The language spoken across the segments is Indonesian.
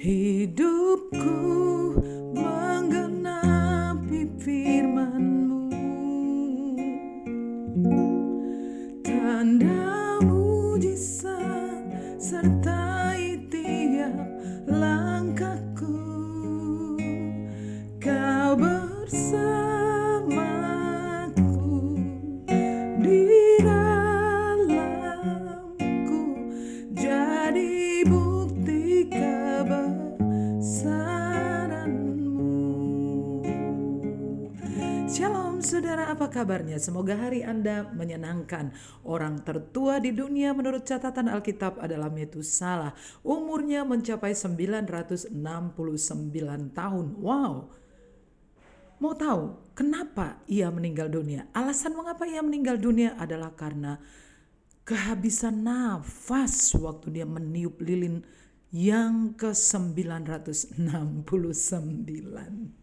Hidupku menggenapi firman-Mu. Tanda mujizat sertai tiap langkahku. Kau bersamaku di dalamku. Jadi bukti Shalom saudara apa kabarnya? Semoga hari Anda menyenangkan. Orang tertua di dunia menurut catatan Alkitab adalah Metusala. Umurnya mencapai 969 tahun. Wow. Mau tahu kenapa ia meninggal dunia? Alasan mengapa ia meninggal dunia adalah karena kehabisan nafas waktu dia meniup lilin yang ke-969.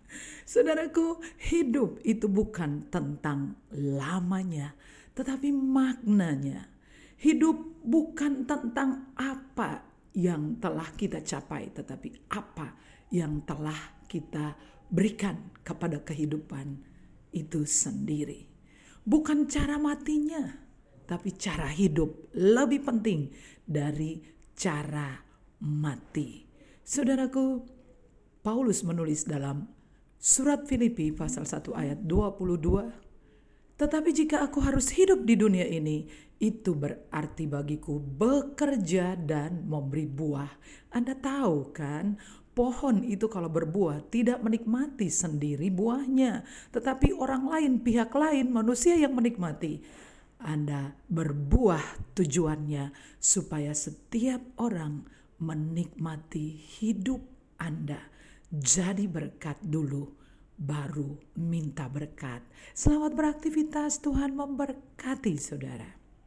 Saudaraku, hidup itu bukan tentang lamanya, tetapi maknanya. Hidup bukan tentang apa yang telah kita capai, tetapi apa yang telah kita berikan kepada kehidupan itu sendiri. Bukan cara matinya, tapi cara hidup lebih penting dari cara mati. Saudaraku, Paulus menulis dalam surat Filipi pasal 1 ayat 22 tetapi jika aku harus hidup di dunia ini, itu berarti bagiku bekerja dan memberi buah. Anda tahu kan, pohon itu kalau berbuah tidak menikmati sendiri buahnya, tetapi orang lain, pihak lain, manusia yang menikmati. Anda berbuah tujuannya supaya setiap orang menikmati hidup Anda. Jadi berkat dulu baru minta berkat. Selamat beraktivitas, Tuhan memberkati saudara.